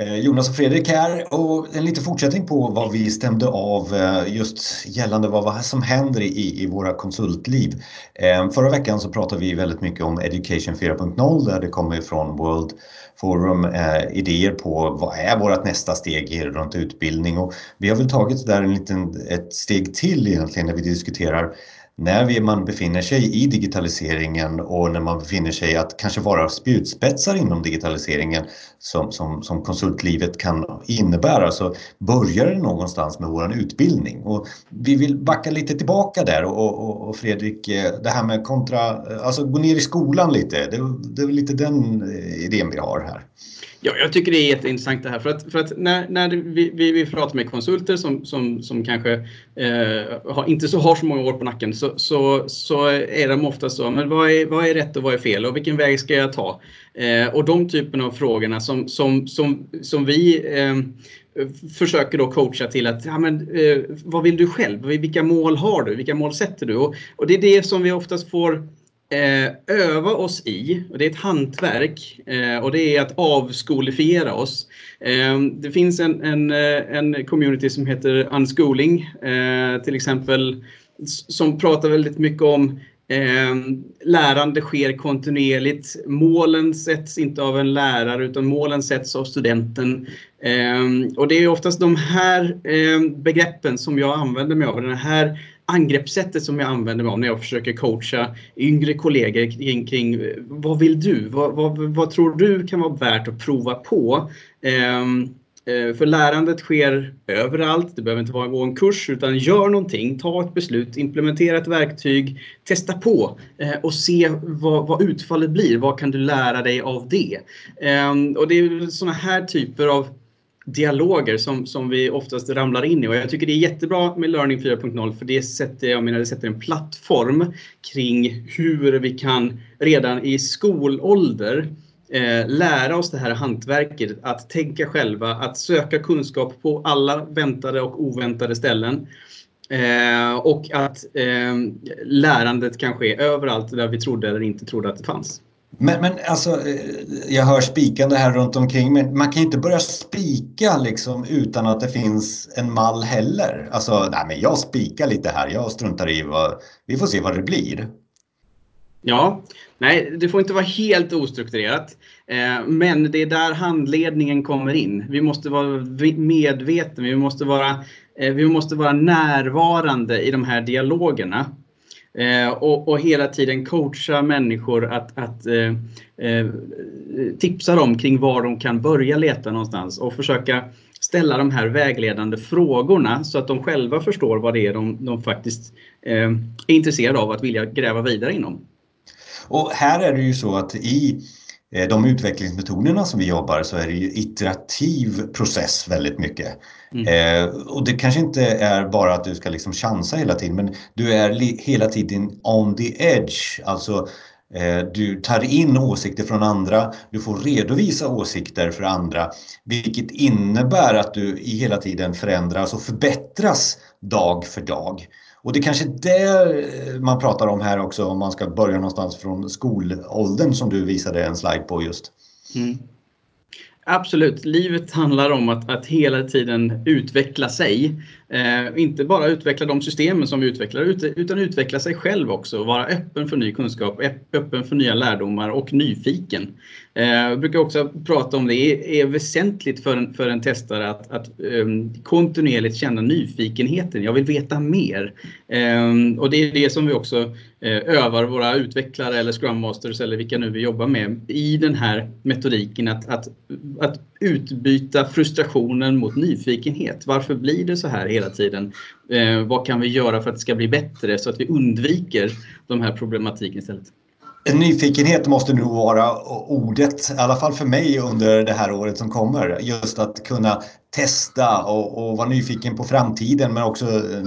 Eh, Jonas och Fredrik här och en liten fortsättning på vad vi stämde av eh, just gällande vad som händer i, i våra konsultliv. Eh, förra veckan så pratade vi väldigt mycket om Education 4.0 där det kommer från World Forum idéer på vad är vårt nästa steg runt utbildning och vi har väl tagit där en liten, ett steg till egentligen när vi diskuterar när man befinner sig i digitaliseringen och när man befinner sig att kanske vara spjutspetsar inom digitaliseringen som, som, som konsultlivet kan innebära så börjar det någonstans med vår utbildning. Och vi vill backa lite tillbaka där och, och, och Fredrik, eh, det här med kontra, alltså gå ner i skolan lite, det, det är lite den eh, idén vi har här. Ja, jag tycker det är jätteintressant det här. För att, för att när, när vi, vi, vi pratar med konsulter som, som, som kanske eh, har, inte så, har så många år på nacken så, så, så är de ofta så, men vad är, vad är rätt och vad är fel och vilken väg ska jag ta? Eh, och de typen av frågorna som, som, som, som vi eh, försöker då coacha till att, ja, men, eh, vad vill du själv? Vilka mål har du? Vilka mål sätter du? Och, och det är det som vi oftast får eh, öva oss i, och det är ett hantverk, eh, och det är att avskolifiera oss. Eh, det finns en, en, eh, en community som heter Unschooling, eh, till exempel, som pratar väldigt mycket om eh, lärande sker kontinuerligt. Målen sätts inte av en lärare utan målen sätts av studenten. Och det är oftast de här begreppen som jag använder mig av. Den här angreppssättet som jag använder mig av när jag försöker coacha yngre kollegor kring, kring vad vill du? Vad, vad, vad, tror du kan vara värt att prova på? Um, för lärandet sker överallt. Det behöver inte vara gå en kurs utan gör någonting, ta ett beslut, implementera ett verktyg, testa på eh, och se vad, vad, utfallet blir. Vad kan du lära dig av det? Ehm, och det är sådana här typer av dialoger som, som vi oftast ramlar in i. Och jag tycker det är jättebra med Learning 4.0 för det sätter, jag menar, det sätter en plattform kring hur vi kan redan i skolålder eh, lära oss det här hantverket att tänka själva, att söka kunskap på alla väntade och oväntade ställen. Eh, och att eh, lärandet kan ske överallt där vi trodde eller inte trodde att det fanns. Men, men alltså, eh, jag hör spikande här runt omkring men man kan ju inte börja spika liksom utan att det finns en mall heller. Alltså, nej men jag spikar lite här, jag struntar i vad, vi får se vad det blir. Ja, nej det får inte vara helt ostrukturerat. Eh, men det är där handledningen kommer in. Vi måste vara medvetna, vi måste vara, eh, vi måste vara närvarande i de här dialogerna. Eh, och, och, hela tiden coacha människor att, att eh, eh, tipsa dem kring var de kan börja leta någonstans och försöka ställa de här vägledande frågorna så att de själva förstår vad det är de, de faktiskt eh, är intresserade av att vilja gräva vidare inom. Och här är det ju så att i de utvecklingsmetoderna som vi jobbar så är det ju iterativ process väldigt mycket. Mm. Eh, och det kanske inte är bara att du ska liksom chansa hela tiden men du är hela tiden on the edge. Alltså eh, du tar in åsikter från andra, du får redovisa åsikter för andra vilket innebär att du hela tiden förändras och förbättras dag för dag. Och det är kanske det eh, man pratar om här också om man ska börja någonstans från skolåldern som du visade en slide på just. Mm. Absolut, livet handlar om att, att hela tiden utveckla sig. Eh, inte bara utveckla de systemen som vi utvecklar utan utveckla sig själv också. Vara öppen för ny kunskap, öppen för nya lärdomar och nyfiken. Eh, jag brukar också prata om det, det är väsentligt för en, för en testare att, att um, kontinuerligt känna nyfikenheten. Jag vill veta mer. Um, och det är det som vi också uh, övar våra utvecklare eller Scrum Masters eller vilka nu vi jobbar med i den här metodiken att, att, att utbyta frustrationen mot nyfikenhet. Varför blir det så här hela tiden? Uh, vad kan vi göra för att det ska bli bättre så att vi undviker de här problematiken istället? Nyfikenhet måste nog vara ordet, i alla fall för mig under det här året som kommer. Just att kunna testa och, och vara nyfiken på framtiden men också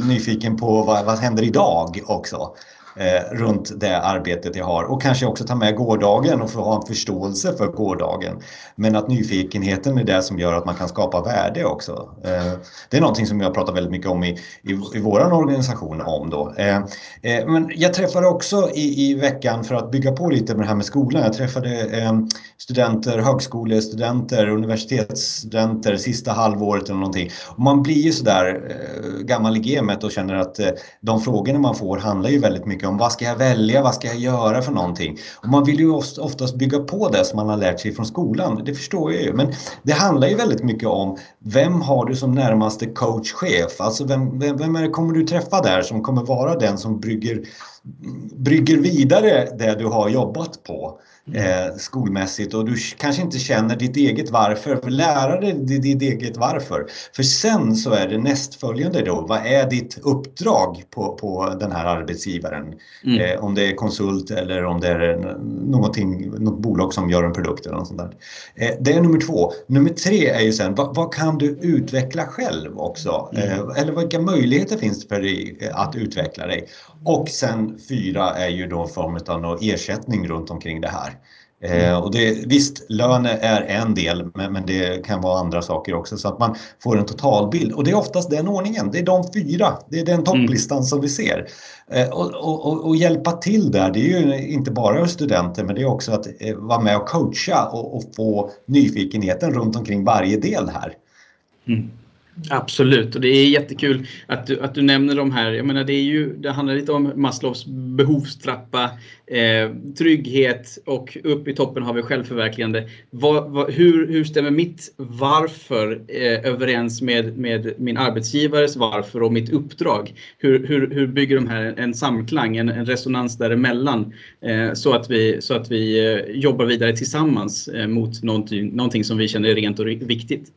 nyfiken på vad, vad händer idag också eh, runt det arbetet jag har och kanske också ta med gårdagen och få ha en förståelse för gårdagen. Men att nyfikenheten är det som gör att man kan skapa värde också. Eh, det är någonting som jag pratar väldigt mycket om i, i, i vår organisation om då. Eh, eh, men jag träffade också i, i veckan för att bygga på lite med det här med skolan. Jag träffade eh, studenter, högskolestudenter, universitetsstudenter sista halvåret eller någonting. Och man blir ju sådär eh, gammal i gamet och känner att eh, de frågorna man får handlar ju väldigt mycket om vad ska jag välja, vad ska jag göra för någonting? Och man vill ju oftast bygga på det som man har lärt sig från skolan, det förstår jag ju. Men det handlar ju väldigt mycket om vem har du som närmaste coachchef? Alltså vem, vem, vem är det, kommer du träffa där som kommer vara den som brygger, brygger vidare det du har jobbat på? Eh, skolmässigt och du kanske inte känner ditt eget varför. Lära dig ditt eget varför. För sen så är det nästföljande då. Vad är ditt uppdrag på, på den här arbetsgivaren? Mm. Eh, om det är konsult eller om det är någonting, något bolag som gör en produkt eller något sånt där. Eh, det är nummer två. Nummer tre är ju sen, vad, vad kan du utveckla själv också? Mm. Eh, eller vilka möjligheter finns det för dig eh, att utveckla dig? Och sen fyra är ju då form av ersättning runt omkring det här. Eh, mm. och det, visst, lön är en del, men, men, det kan vara andra saker också så att man får en totalbild. Och det är oftast den ordningen, det är de fyra, det är den topplistan mm. som vi ser. Eh, och, och, och, hjälpa till där, det är ju inte bara studenter, men det är också att eh, vara med och coacha och, och, få nyfikenheten runt omkring varje del här. Mm. Absolut, och det är jättekul att du, att du nämner de här. Jag menar, det, är ju, det handlar lite om Maslows behovstrappa, eh, trygghet och upp i toppen har vi självförverkligande. Vad, vad, hur, hur stämmer mitt varför eh, överens med, med min arbetsgivares varför och mitt uppdrag? Hur, hur, hur bygger de här en samklang, en, en resonans däremellan eh, så att vi, så att vi eh, jobbar vidare tillsammans eh, mot någonting, någonting som vi känner är rent och viktigt?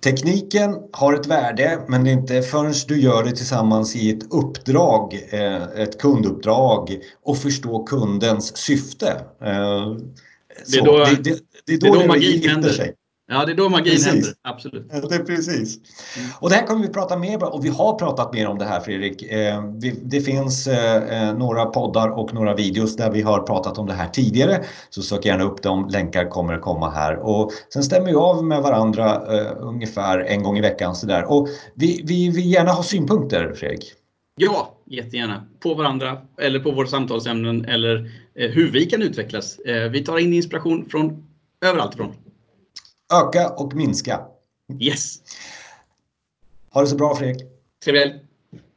Tekniken har ett värde men det är inte förrän du gör det tillsammans i ett uppdrag, eh, ett kunduppdrag och förstå kundens syfte. Eh, det är då, det, det, det, är då, det är då magin händer. Sig. Ja, det är då magin precis. händer. Absolut. Ja, det är precis. Mm. Och det här kommer vi prata mer om och vi har pratat mer om det här Fredrik. Eh, det finns eh, eh, några poddar och några videos där vi har pratat om det här tidigare. Så sök gärna upp dem, länkar kommer komma här. Och sen stämmer vi av med varandra ungefär en gång i veckan. Så där. Och vi, vi vill gärna ha synpunkter Fredrik. Ja, jättegärna. På varandra eller på våra samtalsämnen eller hur vi kan utvecklas. Vi tar in inspiration från överallt ifrån. Öka och minska. Yes. Ha det så bra Fredrik. Trevligt.